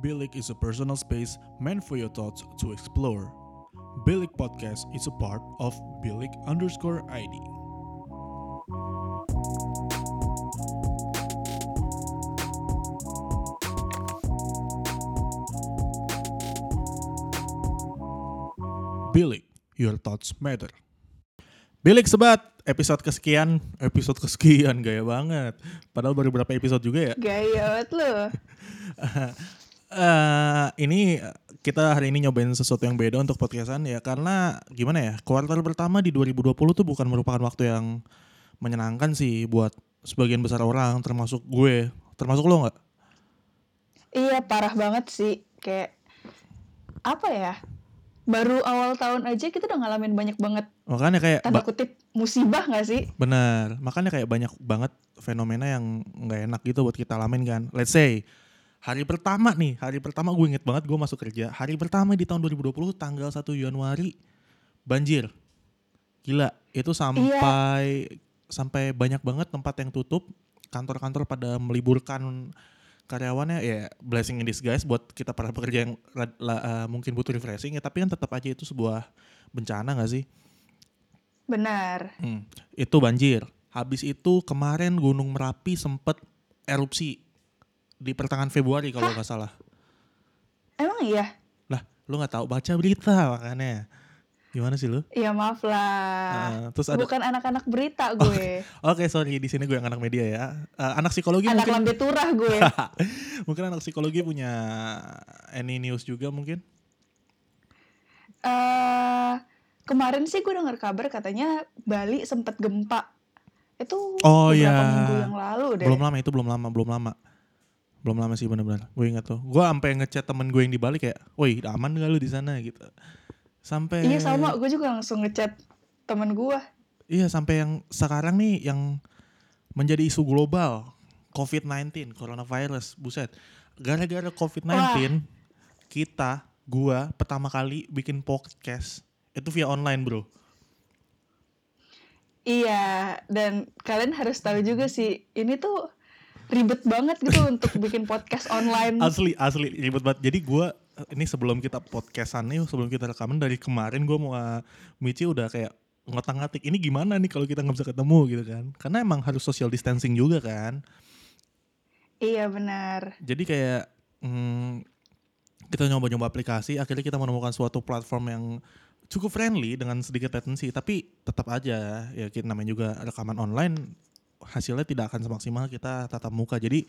Bilik is a personal space meant for your thoughts to explore. Bilik Podcast is a part of Bilik underscore ID. Bilik, your thoughts matter. Bilik Sebat, episode kesekian, episode kesekian, gaya banget. Padahal baru berapa episode juga ya. Gaya banget lu. Eh, ini kita hari ini nyobain sesuatu yang beda untuk podcastan ya karena gimana ya kuartal pertama di 2020 tuh bukan merupakan waktu yang menyenangkan sih buat sebagian besar orang termasuk gue termasuk lo nggak Iya parah banget sih. Kayak apa ya? Baru awal tahun aja kita udah ngalamin banyak banget makanya kayak tanda kutip musibah gak sih? bener makanya kayak banyak banget fenomena yang nggak enak gitu buat kita alamin kan let's say hari pertama nih hari pertama gue inget banget gue masuk kerja. Hari pertama di tahun 2020 tanggal 1 Januari banjir. Gila itu sampai sampai banyak banget tempat yang tutup. Kantor-kantor pada meliburkan karyawannya. Ya blessing in disguise buat kita para pekerja yang eh, mungkin butuh refreshing ya tapi kan tetap aja itu sebuah bencana gak sih? Benar. Hmm, itu banjir. Habis itu kemarin Gunung Merapi sempet erupsi di pertengahan Februari kalau nggak salah. Emang iya? Lah, lu nggak tahu baca berita makanya. Gimana sih lu? Iya maaf lah. Eh, terus ada Bukan anak-anak berita gue. Oke, sorry di sini gue yang anak media ya. Eh, anak psikologi Anak mungkin lambe turah gue. mungkin anak psikologi punya any news juga mungkin. eh kemarin sih gue dengar kabar katanya Bali sempet gempa. Itu Oh, beberapa iya. minggu yang lalu deh. Belum lama itu belum lama, belum lama. Belum lama sih benar-benar. Gue ingat tuh. Gue sampai ngechat temen gue yang di Bali kayak, "Woi, aman gak lu di sana?" gitu. Sampai Iya sama, gue juga langsung ngechat temen gue. Iya sampai yang sekarang nih yang menjadi isu global COVID-19, coronavirus, buset. Gara-gara COVID-19 kita, gua pertama kali bikin podcast itu via online, Bro. Iya, dan kalian harus tahu juga sih, ini tuh ribet banget gitu untuk bikin podcast online. Asli, asli ribet banget. Jadi gua ini sebelum kita podcastan nih, sebelum kita rekaman dari kemarin gua mau uh, Michi udah kayak ngotak-ngatik ini gimana nih kalau kita nggak bisa ketemu gitu kan. Karena emang harus social distancing juga kan. Iya benar. Jadi kayak hmm, kita nyoba-nyoba aplikasi, akhirnya kita menemukan suatu platform yang cukup friendly dengan sedikit latency, tapi tetap aja ya kita namanya juga rekaman online hasilnya tidak akan semaksimal kita tatap muka. Jadi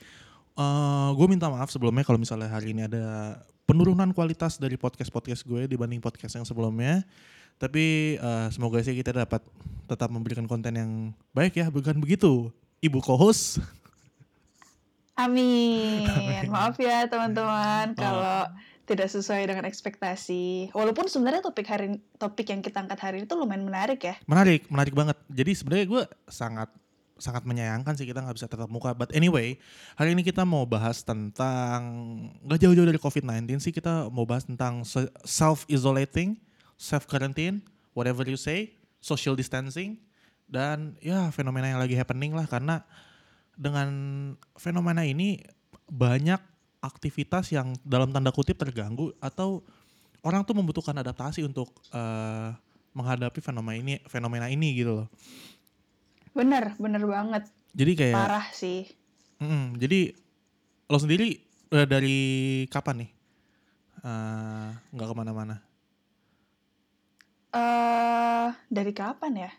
gue minta maaf sebelumnya kalau misalnya hari ini ada penurunan kualitas dari podcast-podcast gue dibanding podcast yang sebelumnya. Tapi eh, semoga sih kita dapat tetap memberikan konten yang baik ya, bukan begitu? Ibu co-host Amin. Amin. Maaf ya teman-teman Oh. kalau tidak sesuai dengan ekspektasi. Walaupun sebenarnya topik hari topik yang kita angkat hari ini tuh lumayan menarik ya. Menarik, menarik banget. Jadi sebenarnya gue sangat sangat menyayangkan sih kita nggak bisa tatap muka. But anyway, hari ini kita mau bahas tentang nggak jauh-jauh dari COVID-19 sih kita mau bahas tentang self isolating, self quarantine, whatever you say, social distancing dan ya fenomena yang lagi happening lah karena dengan fenomena ini banyak aktivitas yang dalam tanda kutip terganggu atau orang tuh membutuhkan adaptasi untuk eh, menghadapi fenomena ini fenomena ini gitu loh. Bener, bener banget. Jadi kayak Parah sih. Mm, jadi lo sendiri eh, dari kapan nih eh, nggak ke mana-mana? eh dari kapan ya?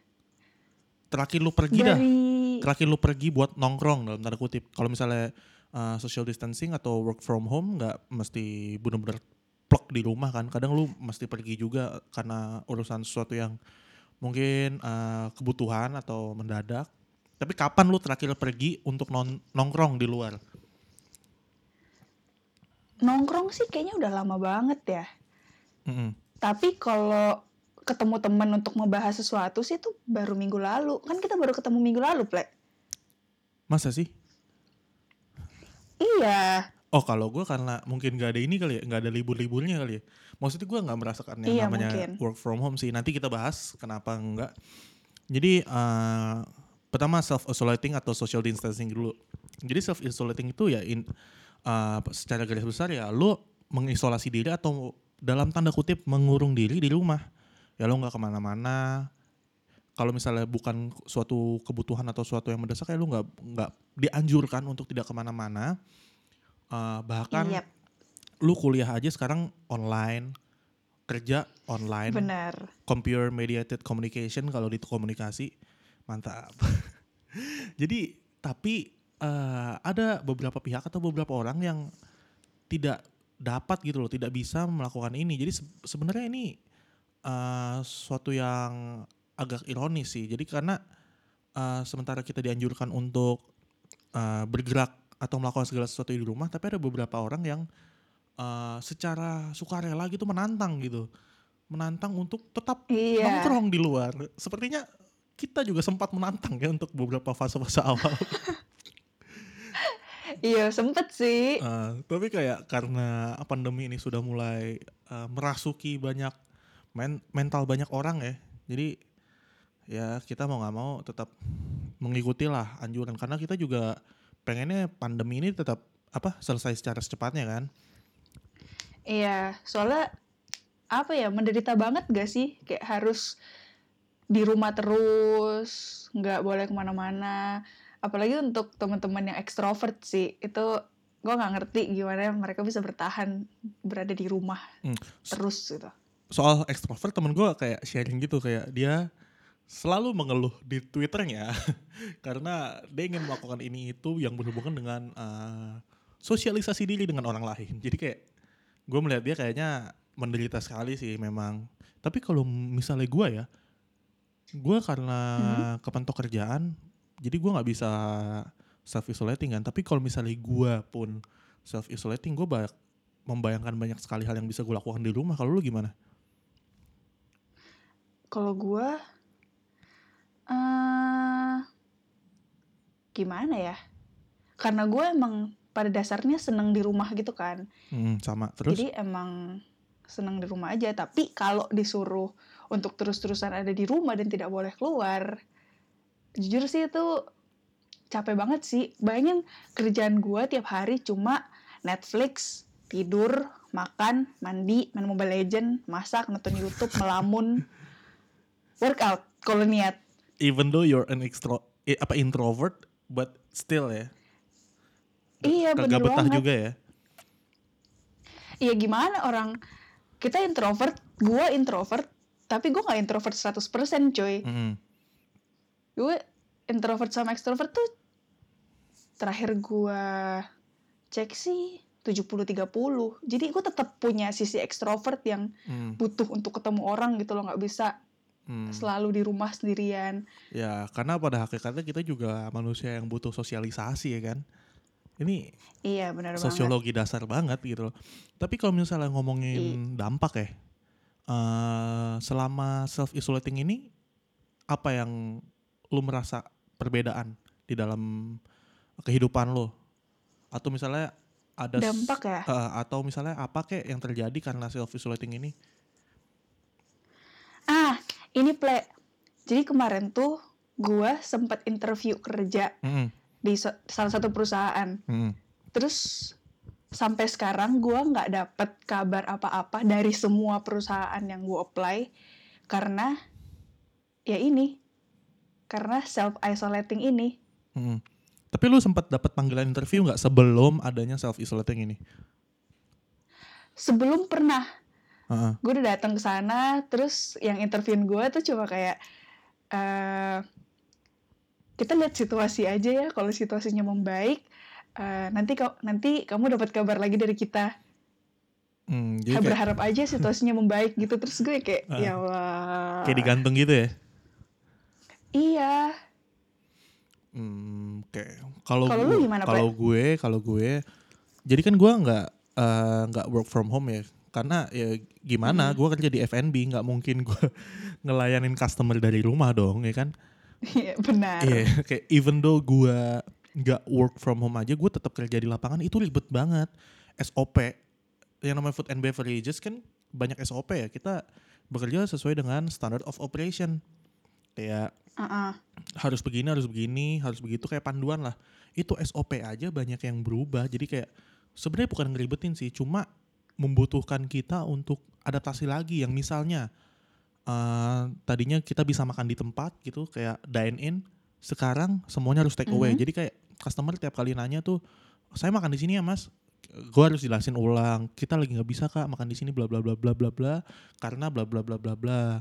Terakhir lu pergi dah. Dari Terakhir lu pergi buat nongkrong dalam tanda kutip. Kalau misalnya eh, social distancing atau work from home nggak mesti bener-bener plek di rumah kan. Kadang lu mesti pergi juga karena urusan sesuatu yang mungkin eh, kebutuhan atau mendadak. Tapi kapan lu terakhir pergi untuk non- nongkrong di luar? nongkrong sih kayaknya udah lama banget ya. Mm-mm. Tapi kalau ketemu teman untuk membahas sesuatu sih itu baru minggu lalu. Kan kita baru ketemu minggu lalu, Plek. Masa sih? Iya, Oh kalau gue karena mungkin gak ada ini kali ya, gak ada libur-liburnya kali ya. Maksudnya gue nggak merasakan yang Iya, namanya mungkin. work from home sih. Nanti kita bahas kenapa enggak. Jadi eh, pertama self isolating atau social distancing dulu. Jadi self isolating itu ya in, uh, secara garis besar ya lu mengisolasi diri atau dalam tanda kutip mengurung diri di rumah ya lu nggak ke mana-mana kalau misalnya bukan suatu kebutuhan atau suatu yang mendesak kayak lu nggak nggak dianjurkan untuk tidak ke mana-mana uh, bahkan Yap, lu kuliah aja sekarang online kerja online benar. computer mediated communication kalau di komunikasi mantap. Jadi tapi eh, ada beberapa pihak atau beberapa orang yang tidak dapat gitu loh tidak bisa melakukan ini. Jadi se- sebenarnya ini eh, suatu yang agak ironis sih. Jadi karena eh, sementara kita dianjurkan untuk eh, bergerak atau melakukan segala sesuatu di rumah tapi ada beberapa orang yang eh, secara sukarela gitu menantang gitu menantang untuk tetap Iya. nongkrong di luar. Sepertinya kita juga sempat menantang ya untuk beberapa fase-fase awal. Iya, sempet sih. Eh, tapi kayak karena pandemi ini sudah mulai eh, merasuki banyak men- mental banyak orang ya. Jadi ya kita mau nggak mau tetap mengikuti lah anjuran karena kita juga pengennya pandemi ini tetap apa selesai secara secepatnya kan. Iya, soalnya apa ya menderita banget gak sih kayak harus di rumah terus nggak boleh ke mana-mana apalagi untuk teman-teman yang ekstrovert sih itu gue nggak ngerti gimana mereka bisa bertahan berada di rumah Hmm. terus gitu soal ekstrovert temen gue kayak sharing gitu kayak dia selalu mengeluh di twitternya karena dia ingin melakukan ini itu yang berhubungan dengan eh, sosialisasi diri dengan orang lain. Jadi kayak gue melihat dia kayaknya menderita sekali sih memang. Tapi kalau misalnya gue ya gue karena kepentok kerjaan jadi gue nggak bisa self isolating kan. Tapi kalau misalnya gue pun self isolating gue banyak membayangkan banyak sekali hal yang bisa gue lakukan di rumah. Kalau lu gimana? Kalau gue eh gimana ya karena gue emang pada dasarnya seneng di rumah gitu kan Hmm, sama. Terus? Jadi emang senang di rumah aja. Tapi kalau disuruh untuk terus-terusan ada di rumah dan tidak boleh keluar, jujur sih itu capek banget sih. Bayangin kerjaan gua tiap hari cuma Netflix, tidur, makan, mandi, main Mobile Legend, masak, nonton YouTube, melamun, workout kalau niat. Even though you're an extro eh, apa introvert, but still ya. Iya, Kagak betah banget. juga ya. Iya gimana orang kita introvert, gua introvert, tapi gua nggak introvert 100% coy. Mm. gue introvert sama extrovert tuh terakhir gue cek sih 70-30 jadi gue tetap punya sisi extrovert yang Hmm. butuh untuk ketemu orang gitu loh nggak bisa Hmm. selalu di rumah sendirian Ya, karena pada hakikatnya kita juga manusia yang butuh sosialisasi ya kan. Ini iya benar banget sosiologi dasar banget gitu loh. Tapi kalau misalnya ngomongin dampak ya, eh, selama self isolating ini apa yang lu merasa perbedaan di dalam kehidupan lo? Atau misalnya ada dampak ya eh, atau misalnya apa kek yang terjadi karena self isolating ini? Ini ple jadi kemarin tuh gue sempat interview kerja Mm-mm, di so- salah satu perusahaan mm-mm. Terus sampai sekarang gue nggak dapet kabar apa-apa dari semua perusahaan yang gue apply karena ya ini karena self isolating ini Mm-mm. Tapi lu sempat dapat panggilan interview nggak sebelum adanya self isolating ini? sebelum pernah Heeh. gue udah datang ke sana terus yang interviewin gue tuh cuma kayak eh kita lihat situasi aja ya kalau situasinya membaik eh, nanti kau nanti kamu dapat kabar lagi dari kita Hmm, jadi kayak, berharap aja situasinya membaik gitu terus gue kayak Ah. ya Allah kayak digantung gitu ya? iya Hmm, oke. Kalau Kalau gue, kalau gue, jadi kan gue nggak eh, nggak work from home ya, karena ya gimana, Hmm. gue kerja di F&B, nggak mungkin gue ngelayanin customer dari rumah dong, ya kan? Iya benar. Iya, kayak even though gue nggak work from home aja, gue tetap kerja di lapangan itu ribet banget. SOP, yang namanya food and beverages kan banyak SOP ya. Kita bekerja sesuai dengan standard of operation. Kayak Uh-uh. harus begini, harus begini, harus begitu kayak panduan lah. Itu SOP aja banyak yang berubah. Jadi kayak sebenarnya bukan ngeribetin sih, cuma membutuhkan kita untuk adaptasi lagi yang misalnya eh, tadinya kita bisa makan di tempat gitu kayak dine in, sekarang semuanya harus take away. Mhm. Jadi kayak customer tiap kali nanya tuh, saya makan di sini ya mas, gue harus jelasin ulang. Kita lagi nggak bisa kak makan di sini bla bla bla bla bla bla karena bla bla bla bla bla.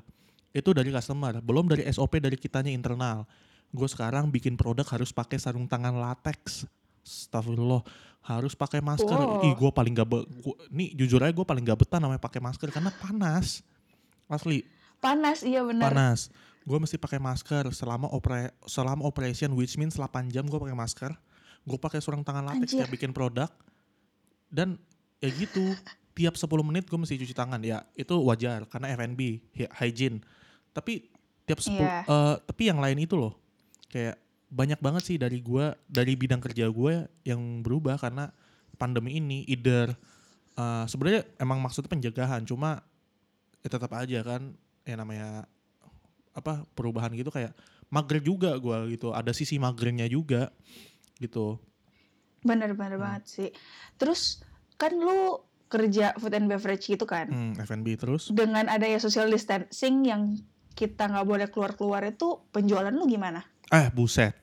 Itu dari customer, belum dari SOP dari kitanya internal. Gue sekarang bikin produk harus pakai sarung tangan latex. Astagfirullah, harus pakai masker. Wow. Ih, gue paling gak be- gua, nih jujur aja gue paling gak betah namanya pakai masker karena panas. Asli, Panas, iya benar. panas. Gue mesti pakai masker selama opera selama operation which means 8 jam gue pakai masker. Gue pakai sarung tangan latex Anjir. ya bikin produk. Dan ya gitu, tiap 10 menit gue mesti cuci tangan. Ya, itu wajar karena F&B, hy- hygiene. Tapi tiap 10 Iya. eh, tapi yang lain itu loh. Kayak banyak banget sih dari gua dari bidang kerja gue yang berubah karena pandemi ini either eh, sebenarnya emang maksudnya pencegahan cuma ya tetap aja kan ya namanya apa perubahan gitu kayak mager juga gua gitu ada sisi magernya juga gitu Bener-bener Hmm. banget sih. Terus kan lu kerja food and beverage gitu kan. hmm, F&B terus Dengan adanya social distancing yang kita nggak boleh keluar-keluar itu penjualan lu gimana? Eh buset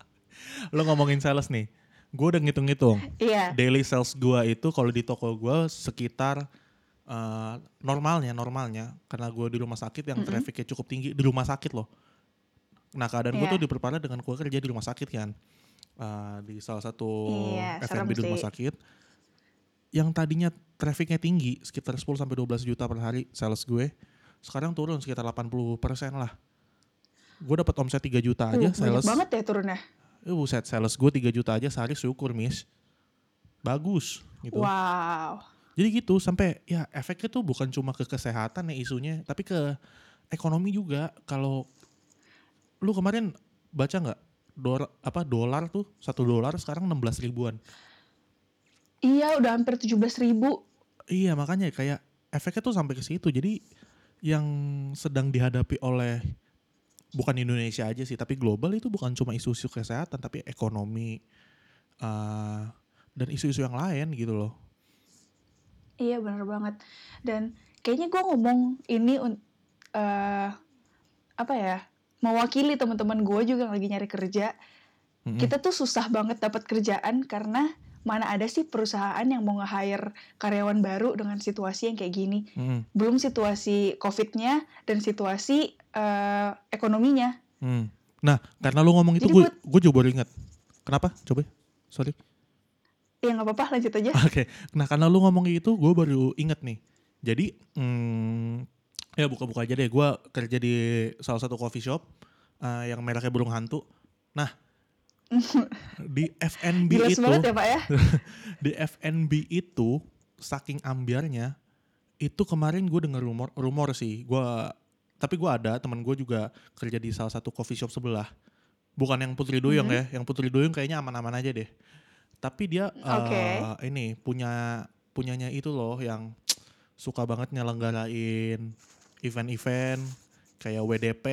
lo ngomongin sales nih gue udah ngitung-ngitung Iya. daily sales gua itu kalau di toko gua sekitar eh, normalnya normalnya karena gua di rumah sakit yang Mm-mm. trafficnya cukup tinggi di rumah sakit loh nah keadaan gua Iya. tuh diperparah dengan gua kerja di rumah sakit kan Eh, di salah satu Iya, F&B di rumah sih. sakit yang tadinya trafficnya tinggi sekitar 10 sampai 12 juta per hari sales gue sekarang turun sekitar 80% lah gue dapat omset 3 juta aja Uh, banyak sales banget ya turunnya. Eh, buset, sales gue 3 juta aja sehari syukur, Miss. Bagus gitu. Wow. Jadi gitu sampai ya efeknya tuh bukan cuma ke kesehatan ya isunya, tapi ke ekonomi juga. Kalau lu kemarin baca nggak dolar apa dolar tuh satu dolar sekarang 16 ribuan. Iya udah hampir 17 ribu. Iya makanya kayak efeknya tuh sampai ke situ. Jadi yang sedang dihadapi oleh bukan Indonesia aja sih, tapi global itu bukan cuma isu-isu kesehatan, tapi ekonomi eh, dan isu-isu yang lain gitu loh. Iya bener banget. Dan kayaknya gue ngomong ini eh apa ya mewakili teman-teman gue juga yang lagi nyari kerja. Mm-mm. Kita tuh susah banget dapat kerjaan karena mana ada sih perusahaan yang mau nge-hire karyawan baru dengan situasi yang kayak gini. Mm-mm. Belum situasi COVID-nya dan situasi eh, ekonominya. Hmm. Nah, karena lu ngomong itu gue gue juga baru ingat. Kenapa? Coba. Sorry. Ya nggak apa-apa lanjut aja. Oke. Nah, karena lu ngomong itu gue baru inget nih. Jadi, hmm, ya buka-buka aja deh. Gue kerja di salah satu coffee shop eh, yang mereknya burung hantu. Nah, di FNB Jelas itu, banget ya Pak ya. di FNB itu saking ambiarnya, itu kemarin gue dengar rumor, rumor sih. Gue, tapi gue ada teman gue juga kerja di salah satu coffee shop sebelah. Bukan yang Putri Duyung Mhm. ya, yang Putri Duyung kayaknya aman-aman aja deh. Tapi dia Oke. eh, ini punya punyanya itu loh yang suka banget nyelenggarain event-event kayak WDP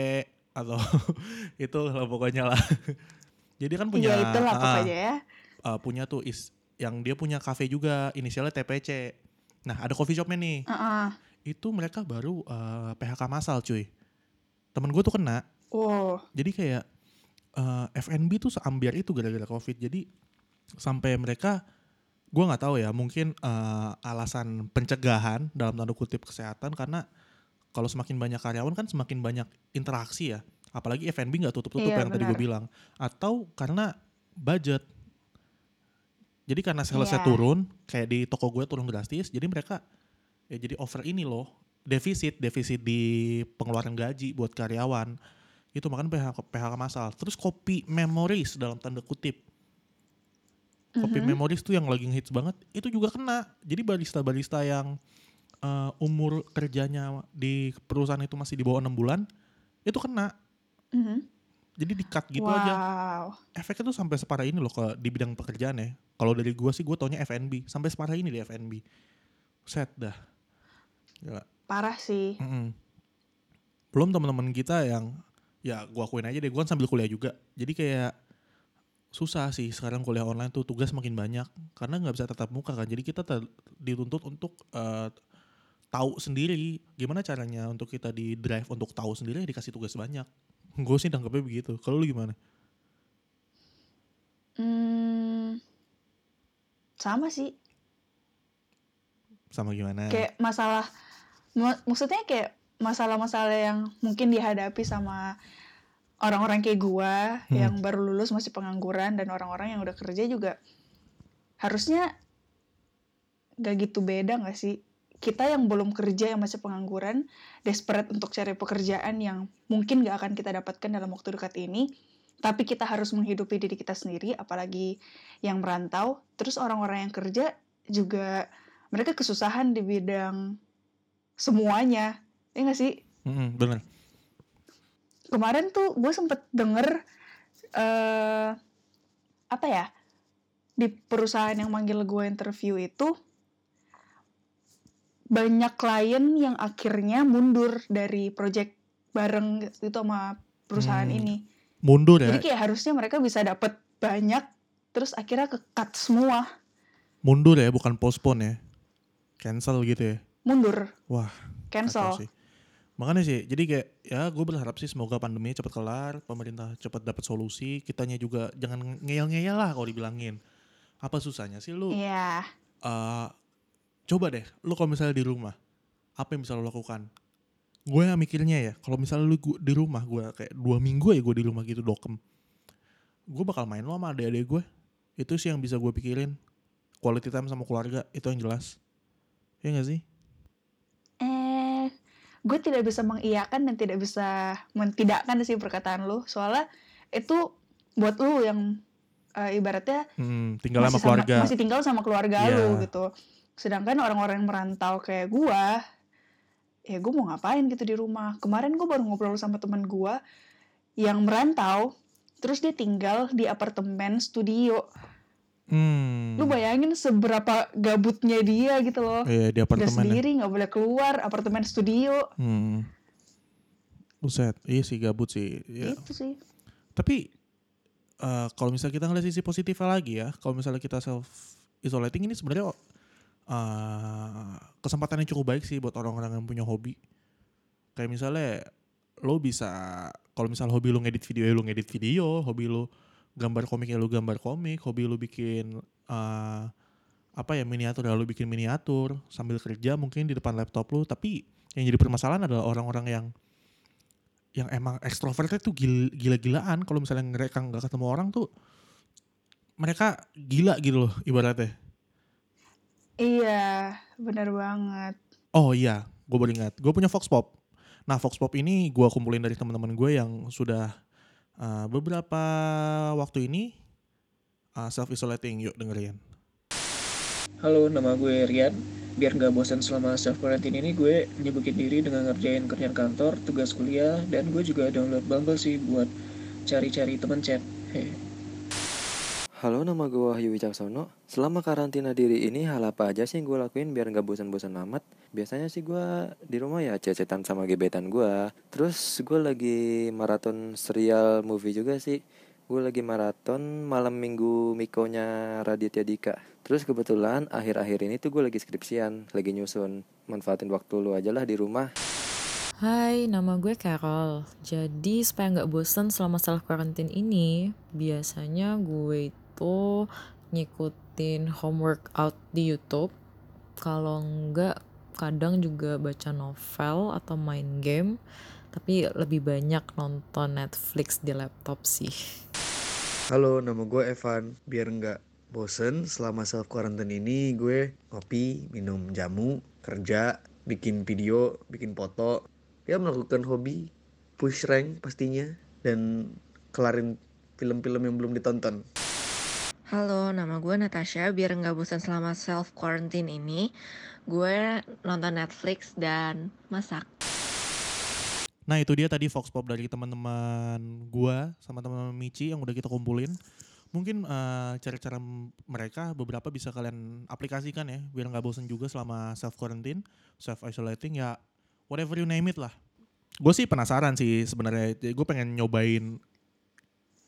atau itu lah pokoknya lah. Jadi kan punya Iya itulah ah, pokoknya ya. uh, punya tuh is yang dia punya cafe juga inisialnya TPC. Nah ada coffee shopnya nih. Heeh. Itu mereka baru uh, PHK massal cuy. Temen gue tuh kena. Wow. Jadi kayak uh, FNB tuh seambiar itu gara-gara covid. Jadi sampai mereka gue nggak tahu ya mungkin uh, alasan pencegahan dalam tanda kutip kesehatan karena kalau semakin banyak karyawan kan semakin banyak interaksi ya apalagi F&B nggak tutup-tutup Iya, yang tadi gue benar. bilang. Atau karena budget. Jadi karena salesnya Iya. turun kayak di toko gue turun drastis jadi mereka ya jadi over ini loh defisit defisit di pengeluaran gaji buat karyawan. Itu makan PHK, PHK massal terus kopi memories dalam tanda kutip. Kopi Mhm. memories tuh yang lagi hits banget itu juga kena. Jadi barista-barista yang eh, umur kerjanya di perusahaan itu masih di bawah enam bulan itu kena Mhm. jadi di cut gitu wow. aja efeknya tuh sampai separah ini loh ke di bidang pekerjaan ya. Kalau dari gua sih gue taunya FNB sampai separah ini di FNB set dah. Gila. Parah sih. Mm-mm. belum teman-teman kita yang ya gua akuin aja deh. Gua kan sambil kuliah juga. Jadi kayak susah sih sekarang kuliah online tuh. Tugas makin banyak. Karena nggak bisa tatap muka kan. Jadi kita dituntut untuk eh, tahu sendiri. Gimana caranya untuk kita di drive untuk tahu sendiri dikasih tugas banyak gue sih tangkapnya begitu kalau lu gimana Hmm, sama sih. sama gimana Kayak masalah, ma- maksudnya kayak masalah-masalah yang mungkin dihadapi sama orang-orang kayak gua Hmm. yang baru lulus masih pengangguran dan orang-orang yang udah kerja juga harusnya gak gitu beda gak sih? Kita yang belum kerja yang masih pengangguran, desperate untuk cari pekerjaan yang mungkin gak akan kita dapatkan dalam waktu dekat ini, tapi kita harus menghidupi diri kita sendiri, apalagi yang merantau. Terus orang-orang yang kerja juga mereka kesusahan di bidang semuanya, ya nggak sih? Mm-mm, bener Kemarin tuh gue sempet denger eh apa ya di perusahaan yang manggil gue interview itu banyak klien yang akhirnya mundur dari project bareng itu sama perusahaan Hmm. ini. mundur ya Jadi kayak harusnya mereka bisa dapat banyak terus akhirnya ke cut semua, mundur ya bukan postpone ya cancel gitu ya mundur, wah cancel. Sih. Makanya sih, jadi kayak ya gue berharap sih semoga pandemi cepat kelar, pemerintah cepat dapat solusi, kitanya juga jangan ngeyel-ngeyel lah kalau dibilangin. Apa susahnya sih lu? Iya. eh, coba deh, lu kalau misalnya di rumah, apa yang bisa lu lakukan? Gue yang mikirnya ya, kalau misalnya lu di rumah, gue kayak dua minggu ya gue di rumah gitu dokem. Gue bakal main lo sama adik-adik gue. Itu sih yang bisa gue pikirin. Quality time sama keluarga, itu yang jelas. Ya gak sih? Eh, gue tidak bisa mengiyakan dan tidak bisa mentidakkan sih perkataan lu. Soalnya itu buat lu yang eh, ibaratnya Hmm, tinggal sama masih keluarga. masih tinggal sama keluarga Iya. lu gitu. Sedangkan orang-orang yang merantau kayak gua, ya gue mau ngapain gitu di rumah. Kemarin gue baru ngobrol sama temen gua yang merantau, terus dia tinggal di apartemen studio. Hmm. Lu bayangin seberapa gabutnya dia gitu loh. Iya di apartemen ya. sendiri, nggak boleh keluar, apartemen studio. Hmm. Buset, iya sih gabut sih. Ya. Gitu sih. Tapi eh, kalau misalnya kita ngeliat sisi positifnya lagi ya, kalau misalnya kita self isolating ini sebenarnya eh, kesempatan yang cukup baik sih buat orang-orang yang punya hobi. Kayak misalnya lo bisa kalau misalnya hobi lo ngedit video ya lo ngedit video, hobi lo gambar komik ya lo gambar komik, hobi lo bikin eh, apa ya miniatur ya lo bikin miniatur. Sambil kerja mungkin di depan laptop lo. Tapi yang jadi permasalahan adalah orang-orang yang yang emang ekstrovertnya tuh gil- gila-gilaan. Kalau misalnya mereka nggak ketemu orang tuh mereka gila gitu loh ibaratnya Iya, bener banget. oh iya gue baru ingat gue punya Vox Pop nah Vox Pop ini gue kumpulin dari teman-teman gue yang sudah uh, beberapa waktu ini uh, self isolating yuk dengerin Halo, nama gue Rian. Biar nggak bosan selama self quarantine ini, gue nyibukin diri dengan ngerjain kerjaan kantor, tugas kuliah, dan gue juga download Bumble sih buat cari-cari teman chat. Heh. Halo, nama gue Wahyu Wicaksono. Selama karantina diri ini, hal apa aja sih yang gue lakuin biar nggak bosan-bosan amat? Biasanya sih gue di rumah ya cecetan sama gebetan gue. Terus gue lagi maraton serial movie juga sih. Gue lagi maraton malam minggu Mikonya Raditya Dika. Terus kebetulan akhir-akhir ini tuh gue lagi skripsian, lagi nyusun. Manfaatin waktu lu aja lah di rumah. Hai, nama gue Carol. Jadi supaya nggak bosen selama self quarantine ini, biasanya gue itu ngikutin homework out di YouTube. Kalau nggak, kadang juga baca novel atau main game. Tapi lebih banyak nonton Netflix di laptop sih. Halo, nama gue Evan. Biar nggak bosen selama self quarantine ini gue ngopi, minum jamu, kerja, bikin video, bikin foto, ya melakukan hobi, push rank pastinya, dan kelarin film-film yang belum ditonton. Halo, nama gue Natasha. Biar nggak bosan selama self quarantine ini, gue nonton Netflix dan masak. Nah itu dia tadi Vox Pop dari teman-teman gua sama teman-teman Michi yang udah kita kumpulin. Mungkin eh, cara-cara mereka beberapa bisa kalian aplikasikan ya biar nggak bosen juga selama self quarantine, self isolating ya whatever you name it lah. Gue sih penasaran sih sebenarnya. Gue pengen nyobain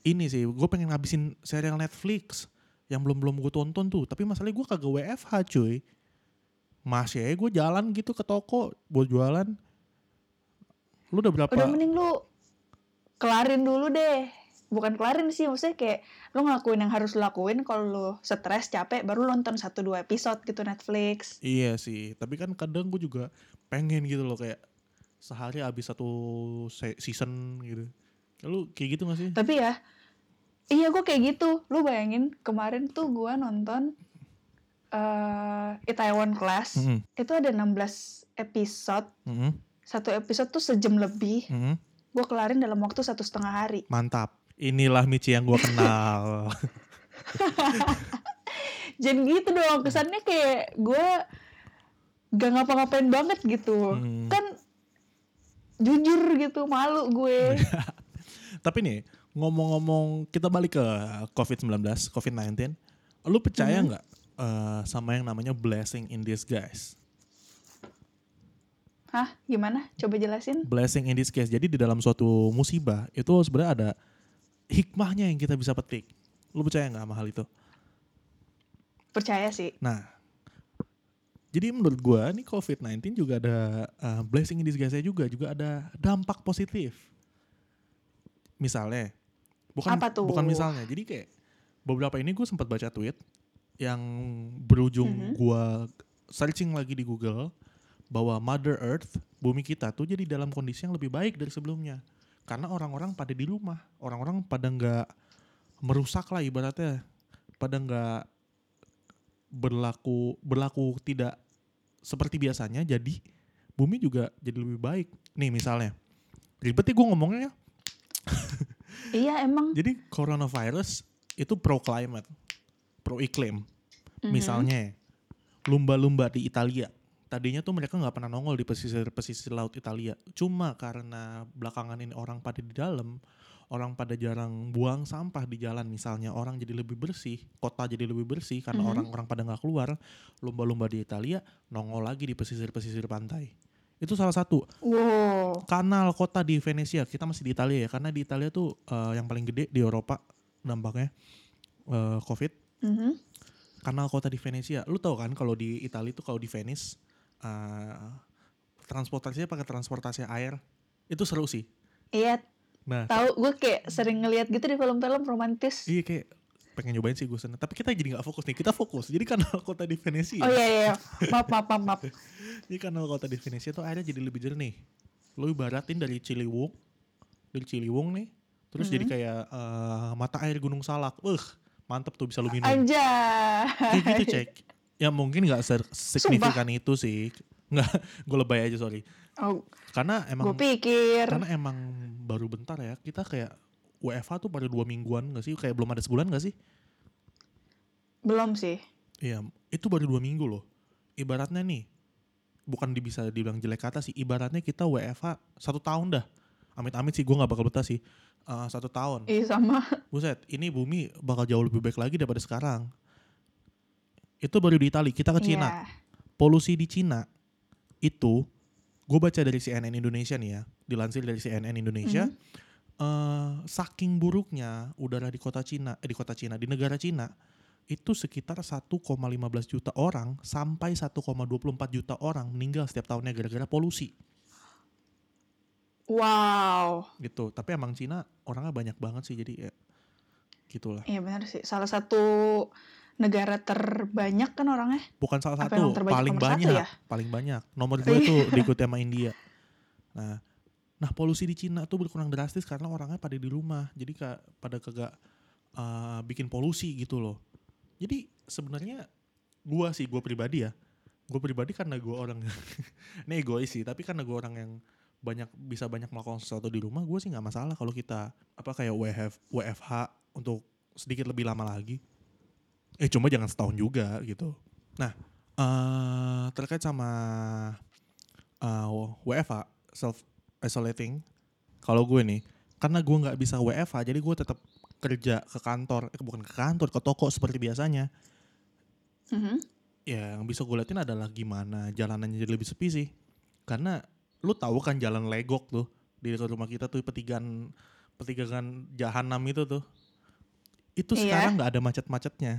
ini sih gue pengen ngabisin serial Netflix yang belum belum gue tonton tuh tapi masalahnya gue kagak WFH cuy masih aja gue jalan gitu ke toko buat jualan lu udah berapa Udah mending lu kelarin dulu deh. Bukan kelarin sih, maksudnya kayak lu ngelakuin yang harus lu lakuin kalau lu stres, capek, baru lu nonton satu dua episode gitu Netflix. Iya sih, tapi kan kadang gue juga pengen gitu loh kayak sehari habis satu se- season gitu. Lu kayak gitu gak sih? Tapi ya, iya gue kayak gitu. Lu bayangin kemarin tuh gue nonton eh Itaewon Class. Mm-mm, Itu ada 16 episode. mm-mm, Satu episode tuh sejam lebih. mm-mm. Gue kelarin dalam waktu satu setengah hari. Mantap. Inilah Michi yang gue kenal. Jangan gitu dong. Kesannya kayak gue gak ngapa-ngapain banget gitu. Hmm. Kan jujur gitu, malu gue. Tapi nih, ngomong-ngomong kita balik ke COVID-19, COVID-19. Lu percaya nggak eh, sama yang namanya blessing in disguise? Hah? Gimana? Coba jelasin. Blessing in disguise. Jadi di dalam suatu musibah itu sebenarnya ada hikmahnya yang kita bisa petik. Lu percaya nggak sama hal itu? Percaya sih. Nah, jadi menurut gua nih COVID-19 juga ada uh, blessing in disguise juga, juga ada dampak positif. Misalnya, bukan Apa tuh? bukan misalnya. Jadi kayak beberapa ini gue sempat baca tweet yang berujung Mhm. gua searching lagi di Google bahwa Mother Earth, bumi kita tuh jadi dalam kondisi yang lebih baik dari sebelumnya. Karena orang-orang pada di rumah, orang-orang pada nggak merusak lah ibaratnya, pada nggak berlaku berlaku tidak seperti biasanya jadi bumi juga jadi lebih baik nih misalnya ribet ya gue ngomongnya ya. Iya emang. jadi coronavirus itu pro climate pro iklim Mhm. misalnya lumba-lumba di Italia tadinya tuh mereka nggak pernah nongol di pesisir pesisir laut Italia cuma karena belakangan ini orang pada di dalam orang pada jarang buang sampah di jalan misalnya orang jadi lebih bersih kota jadi lebih bersih karena Mhm. orang-orang pada nggak keluar lumba-lumba di Italia nongol lagi di pesisir-pesisir pantai itu salah satu Wow. kanal kota di Venesia kita masih di Italia ya karena di Italia tuh eh, yang paling gede di Eropa dampaknya eh, COVID Mhm. kanal kota di Venesia. Lu tahu kan kalau di Italia tuh kalau di Venice uh, transportasinya pakai transportasi air. Itu seru sih. Iya, Nah, tahu gue kayak sering ngeliat gitu di film-film romantis. iya kayak pengen nyobain sih gue sana. Tapi kita jadi nggak fokus nih. Kita fokus. Jadi kanal kota di Venesia. Oh iya iya, maaf maaf maaf. maaf. Jadi kanal kota di Venesia tuh airnya jadi lebih jernih. Lu ibaratin dari Ciliwung, dari Ciliwung nih, terus jadi Mhm. kayak uh, mata air Gunung Salak. Uh, mantep tuh bisa lu minum. Aja. Kayak gitu cek. Ya mungkin nggak signifikan itu sih. Nggak, gue lebay aja sorry. Oh, Karena emang gue pikir. karena emang baru bentar ya kita kayak WFH tuh pada dua mingguan gak sih? Kayak belum ada sebulan gak sih? Belum sih. iya itu baru dua minggu loh. Ibaratnya nih bukan di bisa dibilang jelek kata sih ibaratnya kita WFH satu tahun dah. Amit-amit sih gue nggak bakal betah sih. Eh, satu tahun. Iya sama. buset ini bumi bakal jauh lebih baik lagi daripada sekarang. Itu baru di Itali kita ke Cina. Iya. polusi di Cina itu gue baca dari CNN Indonesia nih ya dilansir dari CNN Indonesia. Mhm. Eh, saking buruknya udara di kota Cina eh, di kota Cina di negara Cina itu sekitar 1,15 juta orang sampai 1,24 juta orang meninggal setiap tahunnya gara-gara polusi Wow. gitu tapi emang Cina orangnya banyak banget sih jadi ya gitulah Iya benar sih. Salah satu negara terbanyak kan orangnya. bukan salah Apa satu paling nomor satu banyak ya? paling banyak nomor dua Iya. tuh diikuti sama India nah nah polusi di Cina tuh berkurang drastis karena orangnya pada di rumah. Jadi kak pada kagak uh, bikin polusi gitu loh. Jadi sebenarnya gua sih gua pribadi ya gue pribadi karena gua orang ini egois sih tapi karena gua orang yang banyak bisa banyak melakukan sesuatu di rumah gue sih nggak masalah kalau kita apa kayak WF, WFH untuk sedikit lebih lama lagi. Eh cuma jangan setahun juga gitu. Nah eh terkait sama eh, WFH self isolating kalau gue nih karena gue nggak bisa WFH jadi gue tetap kerja ke kantor eh, bukan ke kantor ke toko seperti biasanya Mhm. ya yang bisa gue liatin adalah gimana jalanannya jadi lebih sepi sih karena lu tahu kan jalan legok tuh di dekat rumah kita tuh petigan pertigaan jahanam itu tuh. Itu Iya. sekarang nggak ada macet-macetnya.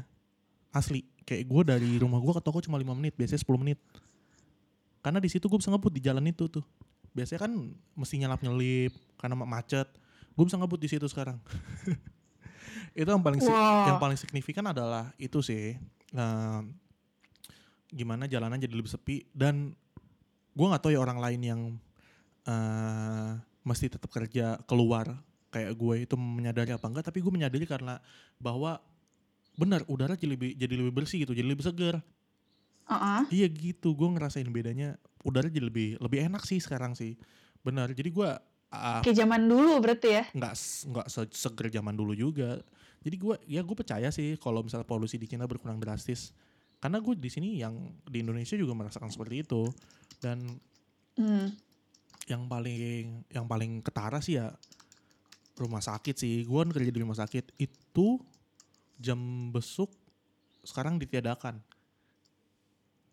Asli, kayak gue dari rumah gue ke toko cuma 5 menit, biasanya 10 menit. Karena di situ gue bisa ngebut di jalan itu tuh. Biasanya kan mesti nyelap-nyelip karena ma- macet. Gue bisa ngebut di situ sekarang. itu yang paling Wow. yang paling signifikan adalah itu sih. Nah, gimana jalanan jadi lebih sepi dan gue nggak tahu ya orang lain yang eh mesti tetap kerja keluar kayak gue itu menyadari apa enggak tapi gue menyadari karena bahwa benar udara jadi lebih jadi lebih bersih gitu jadi lebih segar Heeh. iya gitu gue ngerasain bedanya udara jadi lebih lebih enak sih sekarang sih benar jadi gue ah, Kayak zaman dulu berarti ya. nggak nggak se- seger zaman dulu juga jadi gue ya gue percaya sih kalau misalnya polusi di Cina berkurang drastis karena gue di sini yang di Indonesia juga merasakan seperti itu dan Hmm. yang paling yang paling ketara sih ya rumah sakit sih gue kan kerja di rumah sakit itu jam besuk sekarang ditiadakan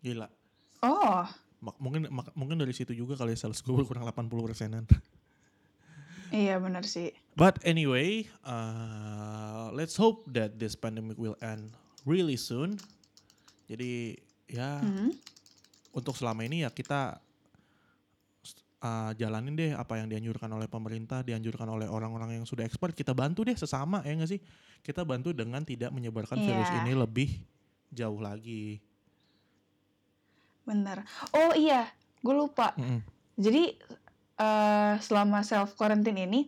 gila Oh, Mak- mungkin mak- mungkin dari situ juga kali ya sales gue berkurang 80 persenan iya benar sih. But anyway, uh, let's hope that this pandemic will end really soon. Jadi ya Hmm. untuk selama ini ya kita uh, jalanin deh apa yang dianjurkan oleh pemerintah, dianjurkan oleh orang-orang yang sudah expert. Kita bantu deh sesama ya nggak sih? Kita bantu dengan tidak menyebarkan virus Iya. ini lebih jauh lagi. Benar. Oh iya, gue lupa. Mm-mm. Jadi eh selama self quarantine ini,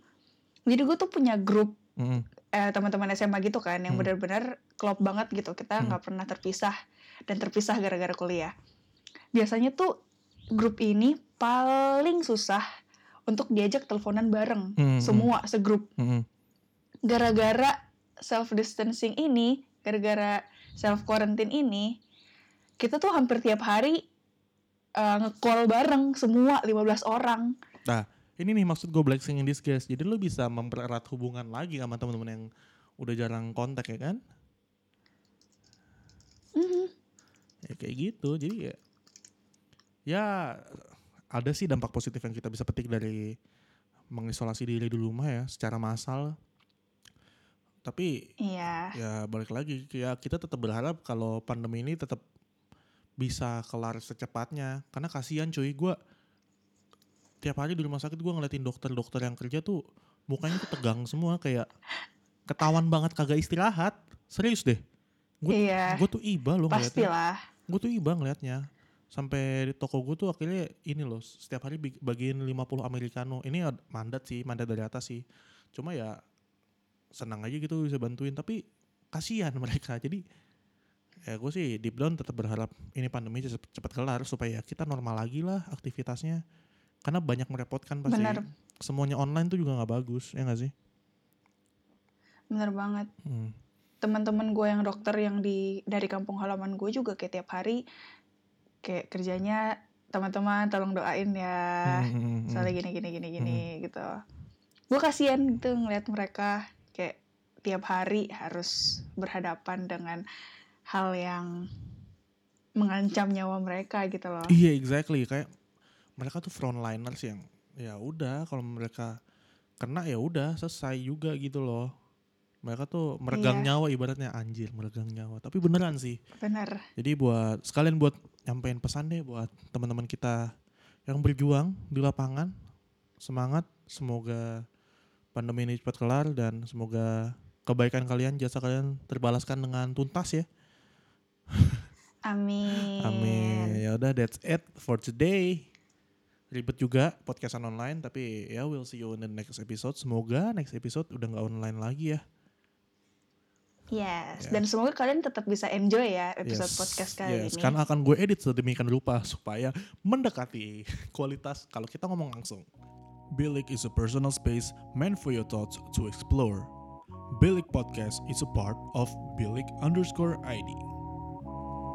jadi gue tuh punya grup Mm-mm. eh, teman-teman SMA gitu kan yang Hmm. benar-benar klop banget gitu. Kita Hmm. nggak pernah terpisah dan terpisah gara-gara kuliah. Biasanya tuh grup ini paling susah untuk diajak teleponan bareng Hmm, hmm. semua segrup. Mm-mm. Gara-gara self distancing ini, gara-gara self quarantine ini, kita tuh hampir tiap hari eh, nge-call bareng semua 15 orang. Ini nih maksud gue blessing in disguise. Jadi lu bisa mempererat hubungan lagi sama teman-teman yang udah jarang kontak ya kan? Mhm. ya kayak gitu jadi ya ya ada sih dampak positif yang kita bisa petik dari mengisolasi diri di rumah ya secara massal tapi Iya. ya balik lagi ya kita tetap berharap kalau pandemi ini tetap bisa kelar secepatnya. Karena kasihan cuy gue tiap hari di rumah sakit gue ngeliatin dokter-dokter yang kerja tuh mukanya tuh tegang semua kayak ketahuan banget kagak istirahat. Serius deh. Gue Iya. gue tuh iba loh ngeliatnya. Pastilah. gue tuh iba ngeliatnya. Sampai di toko gue tuh akhirnya ini loh setiap hari bagiin 50 americano. Ini mandat sih mandat dari atas sih. Cuma ya senang aja gitu bisa bantuin tapi kasihan mereka. Jadi ya gue sih deep down tetap berharap ini pandemi cepet, cepet kelar supaya kita normal lagi lah aktivitasnya karena banyak merepotkan pasti Benar. semuanya online tuh juga nggak bagus ya nggak sih Bener banget. Hmm. Teman-teman gue yang dokter yang di dari kampung halaman gue juga kayak tiap hari kayak kerjanya teman-teman tolong doain ya. Hmm, hmm, hmm, hmm. Soalnya gini gini gini gini gitu. Gue kasihan gitu ngeliat mereka kayak tiap hari harus berhadapan dengan hal yang mengancam nyawa mereka gitu loh. Iya exactly kayak mereka tuh frontliners yang ya udah kalau mereka kena ya udah selesai juga gitu loh. Mereka tuh meregang Iya. nyawa ibaratnya anjir meregang nyawa. Tapi beneran sih. Bener. Jadi buat sekalian buat nyampein pesan deh buat teman-teman kita yang berjuang di lapangan. Semangat, semoga pandemi ini cepat kelar dan semoga kebaikan kalian, jasa kalian terbalaskan dengan tuntas ya. Amin. Amin. Ya udah that's it for today. Ribet juga podcastan online tapi ya we'll see you in the next episode. Semoga next episode udah nggak online lagi ya. Yes, Ya. dan semoga kalian tetap bisa enjoy ya episode Yes, podcast kali yes. ini. Karena akan gue edit sedemikian rupa supaya mendekati kualitas kalau kita ngomong langsung. Bilik is a personal space meant for your thoughts to explore. Bilik Podcast is a part of Bilik underscore ID.